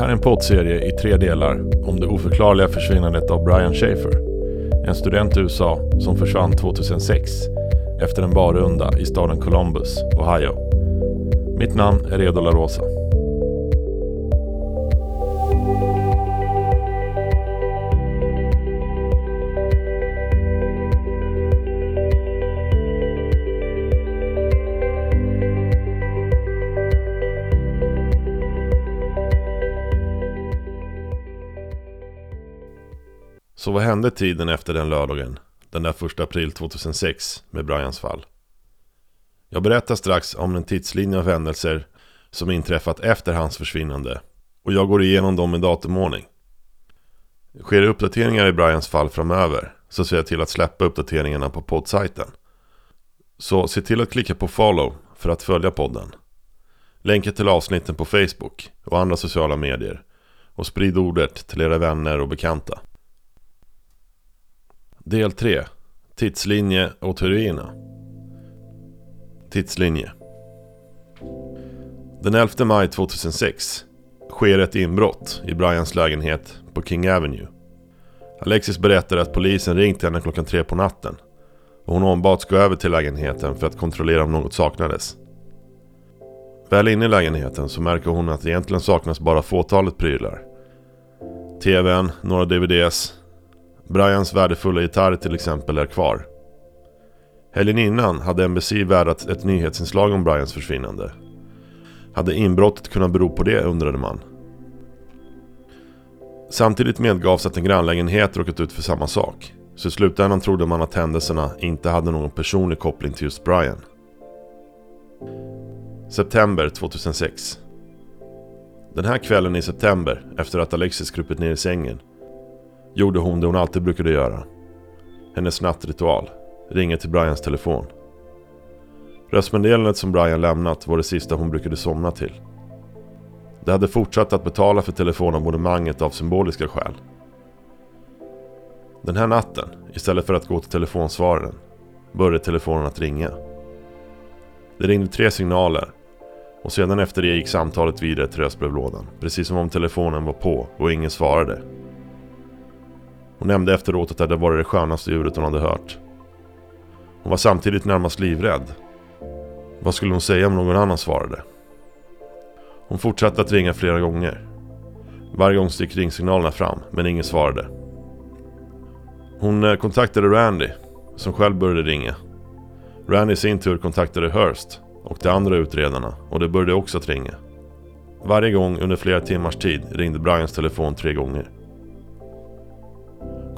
här är en poddserie i tre delar om det oförklarliga försvinnandet av Brian Schaefer. En student i USA som försvann 2006 efter en barrunda i staden Columbus, Ohio. Mitt namn är Redo La Rosa. Så vad hände tiden efter den lördagen, den där första april 2006, med Brians fall? Jag berättar strax om en tidslinje av händelser som inträffat efter hans försvinnande och jag går igenom dem i datumordning. Sker det uppdateringar i Brians fall framöver så ser jag till att släppa uppdateringarna på poddsajten. Så se till att klicka på follow för att följa podden. Länka till avsnitten på Facebook och andra sociala medier och sprid ordet till era vänner och bekanta. Del 3 Tidslinje och teorierna Tidslinje Den 11 maj 2006 sker ett inbrott i Brians lägenhet på King Avenue. Alexis berättar att polisen ringt henne klockan tre på natten och hon ombads gå över till lägenheten för att kontrollera om något saknades. Väl inne i lägenheten så märker hon att det egentligen saknas bara fåtalet prylar. TVn, några DVDs, Brians värdefulla gitarr till exempel är kvar. Helgen innan hade NBC värdat ett nyhetsinslag om Brians försvinnande. Hade inbrottet kunnat bero på det undrade man. Samtidigt medgavs att en grannlägenhet råkat ut för samma sak. Så i slutändan trodde man att händelserna inte hade någon personlig koppling till just Brian. September 2006 Den här kvällen i september, efter att Alexis krupit ner i sängen, gjorde hon det hon alltid brukade göra. Hennes nattritual. Ringa till Brians telefon. Röstmeddelandet som Brian lämnat var det sista hon brukade somna till. De hade fortsatt att betala för telefonabonnemanget av symboliska skäl. Den här natten, istället för att gå till telefonsvararen, började telefonen att ringa. Det ringde tre signaler och sedan efter det gick samtalet vidare till röstbrevlådan. Precis som om telefonen var på och ingen svarade. Hon nämnde efteråt att det hade varit det skönaste ljudet hon hade hört. Hon var samtidigt närmast livrädd. Vad skulle hon säga om någon annan svarade? Hon fortsatte att ringa flera gånger. Varje gång gick ringsignalerna fram, men ingen svarade. Hon eh, kontaktade Randy, som själv började ringa. Randy i sin tur kontaktade Hurst och de andra utredarna och det började också att ringa. Varje gång under flera timmars tid ringde Brians telefon tre gånger.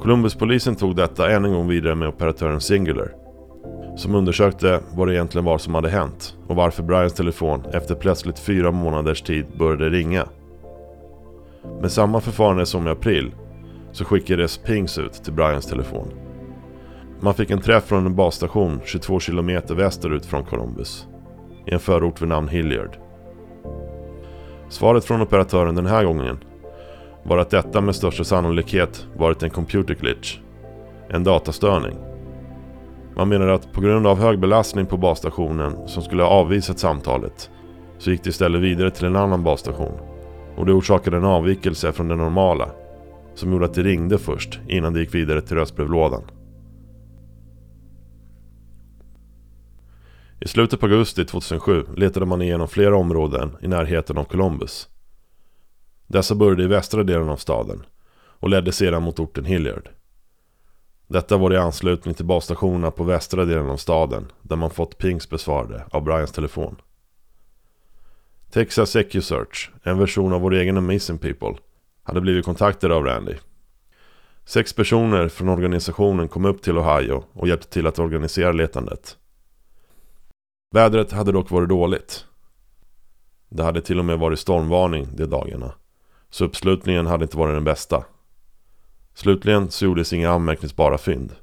Columbuspolisen tog detta än en gång vidare med operatören Singular. Som undersökte vad det egentligen var som hade hänt och varför Brians telefon efter plötsligt fyra månaders tid började ringa. Med samma förfarande som i april så skickades pings ut till Brians telefon. Man fick en träff från en basstation 22 km västerut från Columbus. I en förort vid namn Hilliard. Svaret från operatören den här gången var att detta med största sannolikhet varit en computer glitch. En datastörning. Man menar att på grund av hög belastning på basstationen som skulle ha avvisat samtalet så gick det istället vidare till en annan basstation. Och det orsakade en avvikelse från det normala som gjorde att det ringde först innan det gick vidare till röstbrevlådan. I slutet på augusti 2007 letade man igenom flera områden i närheten av Columbus. Dessa började i västra delen av staden och ledde sedan mot orten Hilliard. Detta var i anslutning till basstationerna på västra delen av staden där man fått pings besvarade av Brians telefon. Texas EcuSearch, en version av vår egen Amazing People, hade blivit kontaktade av Randy. Sex personer från organisationen kom upp till Ohio och hjälpte till att organisera letandet. Vädret hade dock varit dåligt. Det hade till och med varit stormvarning de dagarna. Så uppslutningen hade inte varit den bästa. Slutligen så gjordes inga anmärkningsbara fynd.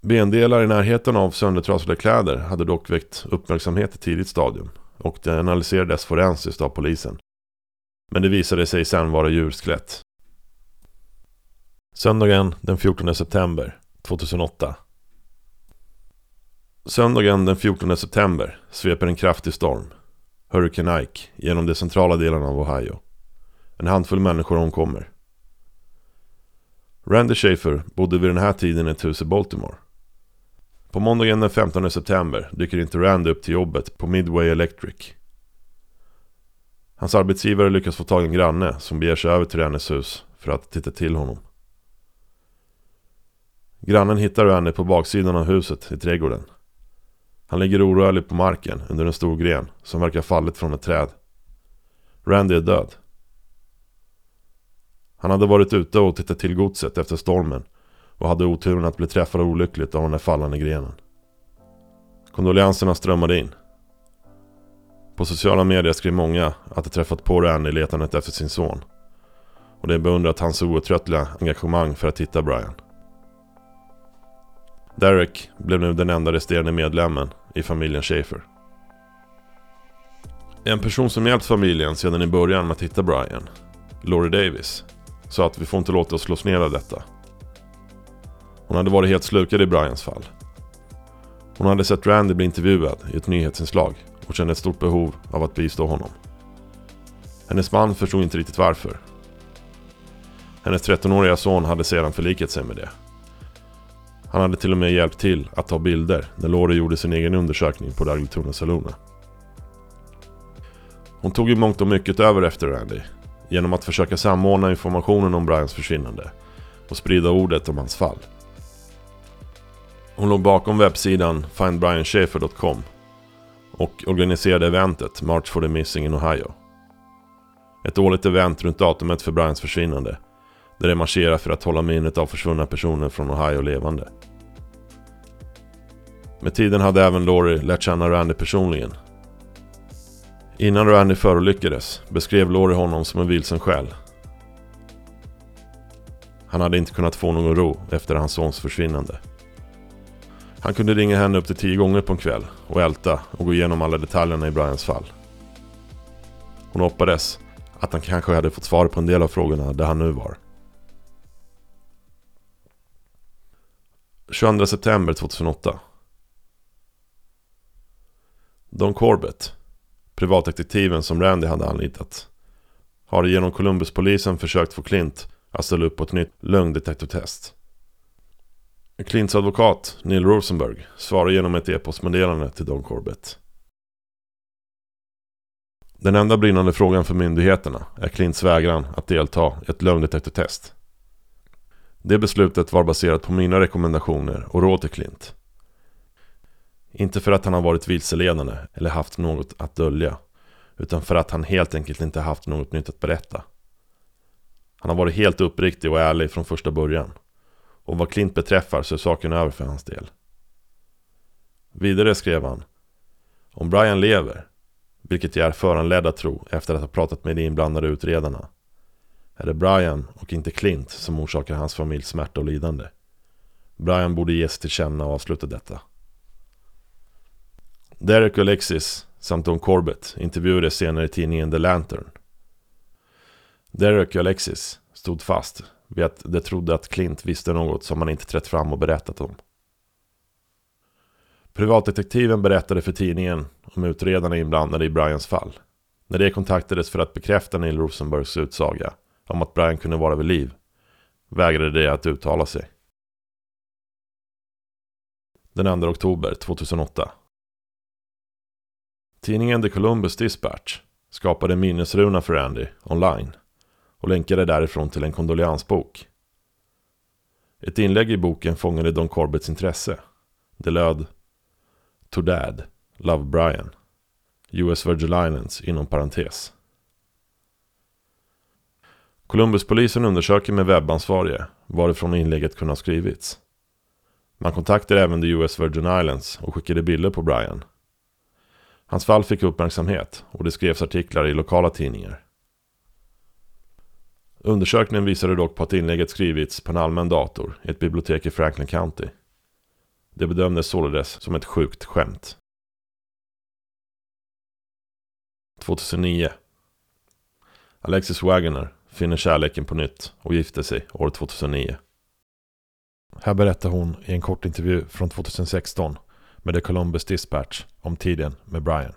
Bendelar i närheten av söndertrasade kläder hade dock väckt uppmärksamhet i tidigt stadium och det analyserades forensiskt av polisen. Men det visade sig sen vara djurskelett. Söndagen den 14 september 2008 Söndagen den 14 september sveper en kraftig storm, Hurricane Ike, genom de centrala delarna av Ohio. En handfull människor omkommer. Randy Schaefer bodde vid den här tiden i ett hus i Baltimore. På måndagen den 15 september dyker inte Randy upp till jobbet på Midway Electric. Hans arbetsgivare lyckas få tag i en granne som beger sig över till Randys hus för att titta till honom. Grannen hittar Randy på baksidan av huset i trädgården. Han ligger orörlig på marken under en stor gren som verkar fallit från ett träd. Randy är död. Han hade varit ute och tittat till godset efter stormen och hade oturen att bli träffad olyckligt av den där fallande grenen. Kondolenserna strömmade in. På sociala medier skrev många att de träffat på Randy i letandet efter sin son. Och de beundrat hans outtröttliga engagemang för att hitta Brian. Derek blev nu den enda resterande medlemmen i familjen Schaefer. En person som hjälpt familjen sedan i början med att hitta Brian, Laurie Davis, sa att vi får inte låta oss slås ner av detta. Hon hade varit helt slukad i Brians fall. Hon hade sett Randy bli intervjuad i ett nyhetsinslag och kände ett stort behov av att bistå honom. Hennes man förstod inte riktigt varför. Hennes 13-åriga son hade sedan förlikat sig med det. Han hade till och med hjälpt till att ta bilder när Laurie gjorde sin egen undersökning på Daglituna Salona. Hon tog i mångt och mycket över efter Randy genom att försöka samordna informationen om Brians försvinnande och sprida ordet om hans fall. Hon låg bakom webbsidan findbrianschaefer.com och organiserade eventet March for the Missing in Ohio. Ett årligt event runt datumet för Brians försvinnande där de marscherar för att hålla minnet av försvunna personer från Ohio levande. Med tiden hade även Laurie lärt känna Randy personligen. Innan Randy förolyckades beskrev Laurie honom som en vilsen själ. Han hade inte kunnat få någon ro efter hans sons försvinnande. Han kunde ringa henne upp till tio gånger på en kväll och älta och gå igenom alla detaljerna i Brians fall. Hon hoppades att han kanske hade fått svar på en del av frågorna där han nu var. 22 september 2008 Don Corbett, privatdetektiven som Randy hade anlitat, har genom Columbuspolisen försökt få Clint att ställa upp på ett nytt lögndetektortest. Clints advokat, Neil Rosenberg, svarar genom ett e-postmeddelande till Don Corbett. Den enda brinnande frågan för myndigheterna är Clints vägran att delta i ett lögndetektortest. Det beslutet var baserat på mina rekommendationer och råd till Clint. Inte för att han har varit vilseledande eller haft något att dölja. Utan för att han helt enkelt inte haft något nytt att berätta. Han har varit helt uppriktig och ärlig från första början. Och vad Klint beträffar så är saken över för hans del. Vidare skrev han Om Brian lever, vilket jag är föranledd att tro efter att ha pratat med de inblandade utredarna, är det Brian och inte Klint som orsakar hans familjs smärta och lidande. Brian borde ges till känna och avsluta detta. Derek och Alexis samt Don Corbett intervjuades senare i tidningen The Lantern. Derek och Alexis stod fast vid att de trodde att Clint visste något som han inte trätt fram och berättat om. Privatdetektiven berättade för tidningen om utredarna inblandade i Brians fall. När de kontaktades för att bekräfta Neil Rosenbergs utsaga om att Brian kunde vara vid liv vägrade de att uttala sig. Den 2 oktober 2008 Tidningen The Columbus Dispatch skapade en minnesruna för Andy online och länkade därifrån till en kondoleansbok. Ett inlägg i boken fångade Don Corbetts intresse. Det löd To Dad, Love Brian, US Virgin Islands inom parentes. Columbuspolisen undersöker med webbansvarige varifrån inlägget kunde ha skrivits. Man kontaktade även the US Virgin Islands och skickade bilder på Brian. Hans fall fick uppmärksamhet och det skrevs artiklar i lokala tidningar. Undersökningen visade dock på att inlägget skrivits på en allmän dator i ett bibliotek i Franklin County. Det bedömdes således som ett sjukt skämt. 2009 Alexis Wagoner finner kärleken på nytt och gifter sig år 2009. Här berättar hon i en kort intervju från 2016 med The Columbus Dispatch om tiden med Brian.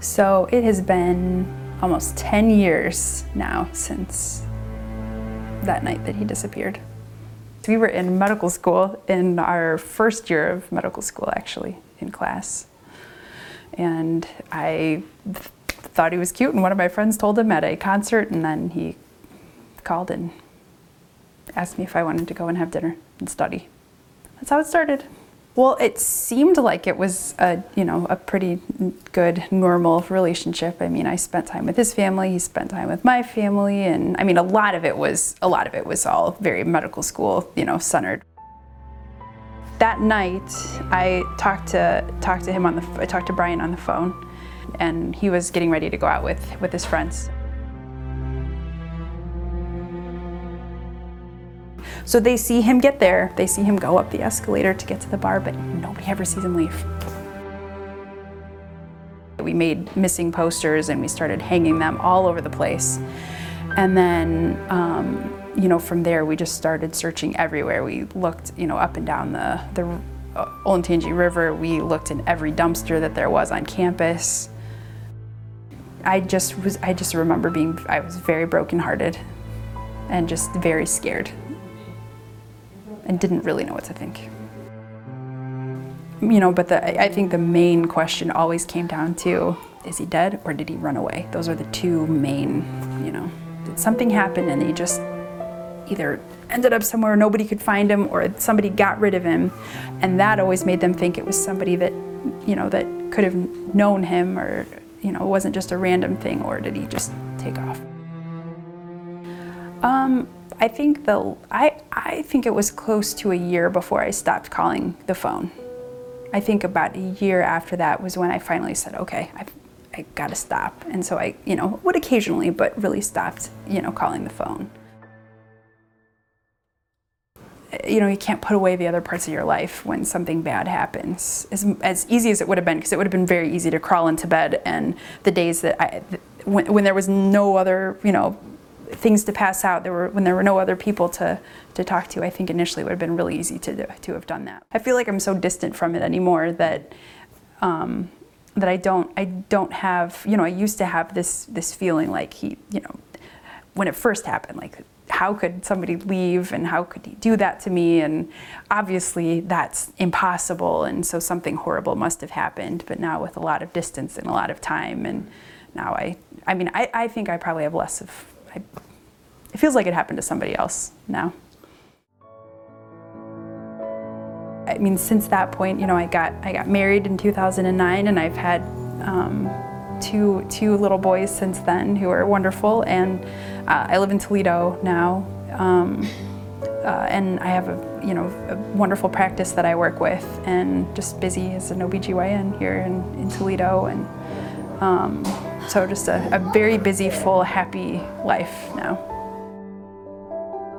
So it has been almost 10 years now since that night that he disappeared. We were in medical school in our first year of medical school, actually, in class. And I th- thought he was cute, and one of my friends told him at a concert, and then he called and asked me if I wanted to go and have dinner and study. That's how it started. Well, it seemed like it was a you know a pretty good normal relationship. I mean, I spent time with his family, he spent time with my family, and I mean, a lot of it was a lot of it was all very medical school, you know, centered. That night, I talked to talked to him on the I talked to Brian on the phone, and he was getting ready to go out with with his friends. So they see him get there, they see him go up the escalator to get to the bar, but nobody ever sees him leave. We made missing posters and we started hanging them all over the place. And then, um, you know, from there we just started searching everywhere. We looked, you know, up and down the, the uh, Olentangy River. We looked in every dumpster that there was on campus. I just was, I just remember being, I was very brokenhearted and just very scared and didn't really know what to think. You know, but the, I think the main question always came down to is he dead or did he run away? Those are the two main, you know, did something happen and he just either ended up somewhere nobody could find him or somebody got rid of him. And that always made them think it was somebody that, you know, that could have known him or, you know, it wasn't just a random thing or did he just take off? Um, I think the I I think it was close to a year before I stopped calling the phone. I think about a year after that was when I finally said, okay, I've I got to stop. And so I, you know, would occasionally, but really stopped, you know, calling the phone. You know, you can't put away the other parts of your life when something bad happens. As, as easy as it would have been, because it would have been very easy to crawl into bed and the days that I, when, when there was no other, you know, things to pass out. There were when there were no other people to to talk to. I think initially it would have been really easy to to have done that. I feel like I'm so distant from it anymore that um, that I don't I don't have you know I used to have this this feeling like he you know when it first happened like how could somebody leave and how could he do that to me and obviously that's impossible and so something horrible must have happened but now with a lot of distance and a lot of time and now I I mean I, I think I probably have less of I, it feels like it happened to somebody else now. I mean, since that point, you know, I got I got married in 2009, and I've had um, two two little boys since then who are wonderful. And uh, I live in Toledo now, um, uh, and I have a you know a wonderful practice that I work with, and just busy as an OBGYN here in, in Toledo, and um, so just a, a very busy, full, happy life now.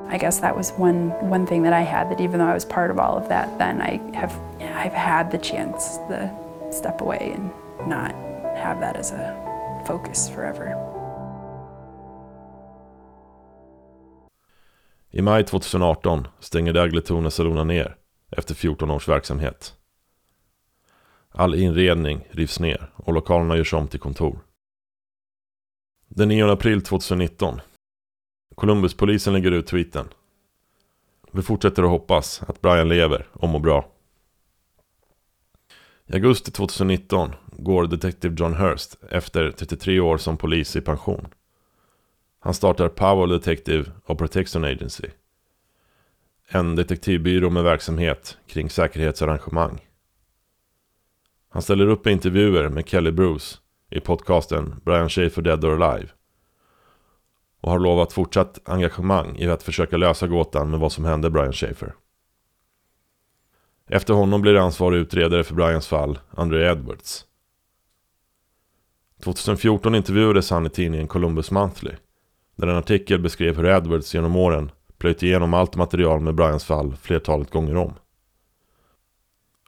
I guess that was one one thing that I had that even though I was part of all of that, then I have I've had the chance to step away and not have that as a focus forever. I maj 2018 stänger Dagletuna Salona ner efter 14 års verksamhet. All inredning rivs ner och lokalerna görs om till kontor. Den 9 april 2019. Columbuspolisen lägger ut tweeten. Vi fortsätter att hoppas att Brian lever och mår bra. I augusti 2019 går Detective John Hurst efter 33 år som polis i pension. Han startar Powell Detective och Protection Agency. En detektivbyrå med verksamhet kring säkerhetsarrangemang. Han ställer upp intervjuer med Kelly Bruce i podcasten Brian Schaefer Dead or Alive. Och har lovat fortsatt engagemang i att försöka lösa gåtan med vad som hände Brian Schaefer. Efter honom blir ansvarig utredare för Brians fall André Edwards. 2014 intervjuades han i tidningen Columbus Monthly. Där en artikel beskrev hur Edwards genom åren plöjt igenom allt material med Brians fall flertalet gånger om.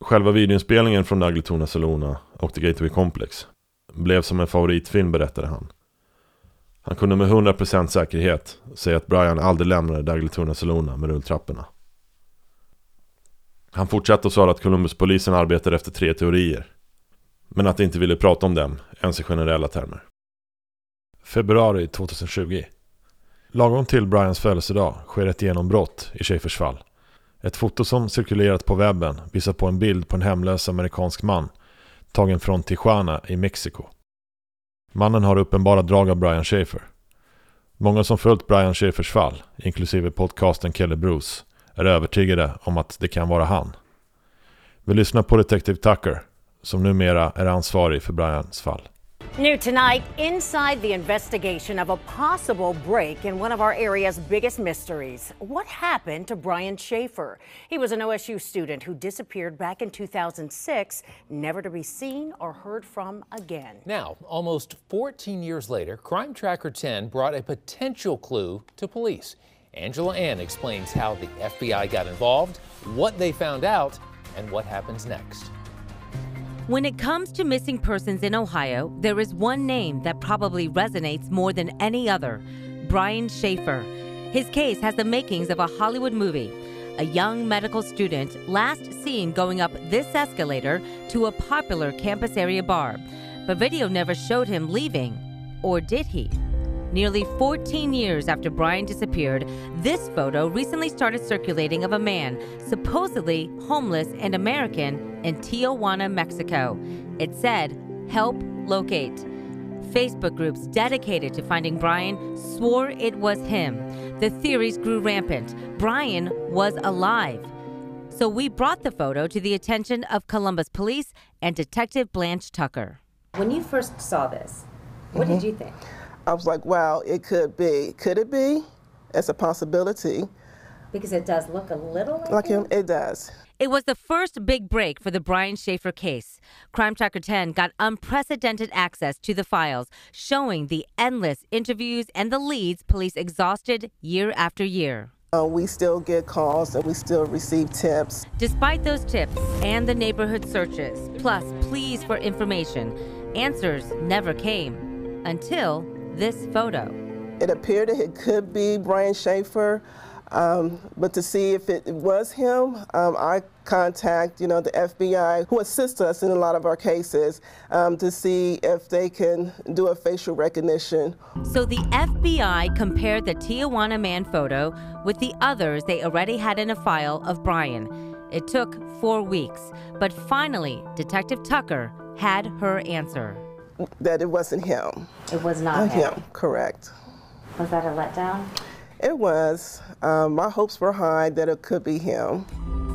Själva videoinspelningen från Dagletuna Salona och The Gateway Complex blev som en favoritfilm berättade han. Han kunde med 100% säkerhet säga att Brian aldrig lämnade Dagletuna Salona med rulltrapporna. Han fortsatte och sa att Columbuspolisen arbetade efter tre teorier. Men att de inte ville prata om dem ens i generella termer. Februari 2020. Lagom till Brians födelsedag sker ett genombrott i Schaefers fall. Ett foto som cirkulerat på webben visar på en bild på en hemlös amerikansk man tagen från Tijuana i Mexiko. Mannen har uppenbara drag av Brian Schaefer. Många som följt Brian Schaefers fall, inklusive podcasten Kelly Bruce, är övertygade om att det kan vara han. Vi lyssnar på Detective Tucker, som numera är ansvarig för Brians fall. New tonight, inside the investigation of a possible break in one of our area's biggest mysteries. What happened to Brian Schaefer? He was an OSU student who disappeared back in 2006, never to be seen or heard from again. Now, almost 14 years later, Crime Tracker 10 brought a potential clue to police. Angela Ann explains how the FBI got involved, what they found out, and what happens next. When it comes to missing persons in Ohio, there is one name that probably resonates more than any other Brian Schaefer. His case has the makings of a Hollywood movie. A young medical student last seen going up this escalator to a popular campus area bar, but video never showed him leaving. Or did he? Nearly 14 years after Brian disappeared, this photo recently started circulating of a man, supposedly homeless and American, in Tijuana, Mexico. It said, Help locate. Facebook groups dedicated to finding Brian swore it was him. The theories grew rampant. Brian was alive. So we brought the photo to the attention of Columbus Police and Detective Blanche Tucker. When you first saw this, what did mm-hmm. you think? I was like, wow, it could be. Could it be? It's a possibility. Because it does look a little like, Like him, it does. It was the first big break for the Brian Schaefer case. Crime Tracker 10 got unprecedented access to the files, showing the endless interviews and the leads police exhausted year after year. Uh, we still get calls and we still receive tips. Despite those tips and the neighborhood searches, plus pleas for information, answers never came until this photo. It appeared that it could be Brian Schaefer, um, but to see if it was him, um, I contact you know the FBI who assist us in a lot of our cases um, to see if they can do a facial recognition. So the FBI compared the Tijuana man photo with the others they already had in a file of Brian. It took four weeks, but finally, Detective Tucker had her answer. That it wasn't him. it was Uh, not him. him, correct. Was that a letdown? It was. Um, my hopes were high that it could be him.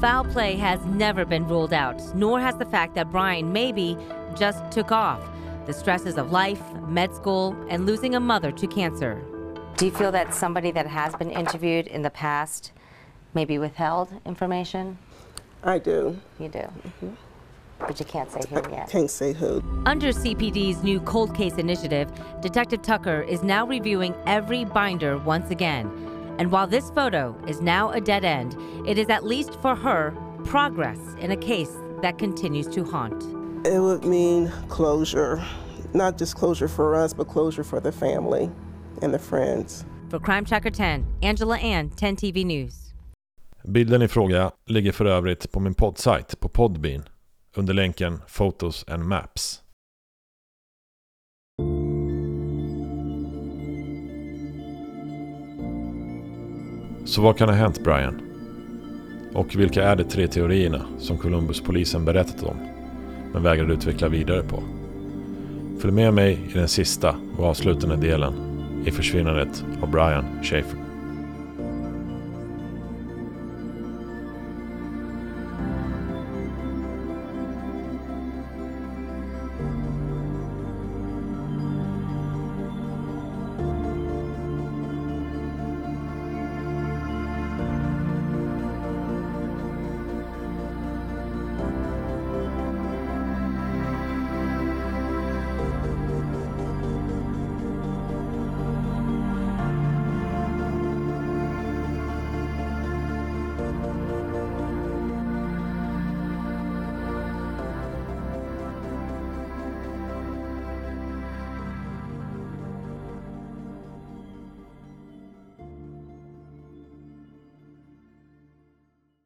Foul play has never been ruled out, nor has the fact that Brian maybe just took off. The stresses of life, med school, and losing a mother to cancer. Do you feel that somebody that has been interviewed in the past maybe withheld information? I do. You do. But you can't say who yet. Can't say who. Under CPD's new cold case initiative, Detective Tucker is now reviewing every binder once again. And while this photo is now a dead end, it is at least for her progress in a case that continues to haunt. It would mean closure. Not just closure for us, but closure for the family and the friends. For Crime Tracker 10, Angela Ann, 10 TV News. Bilden i fråga ligger för övrigt på min poddsajt på Podbean under länken Photos and Maps. Så vad kan ha hänt Brian? Och vilka är de tre teorierna som Columbus-polisen berättat om men vägrar utveckla vidare på? Följ med mig i den sista och avslutande delen i försvinnandet av Brian Schaefer.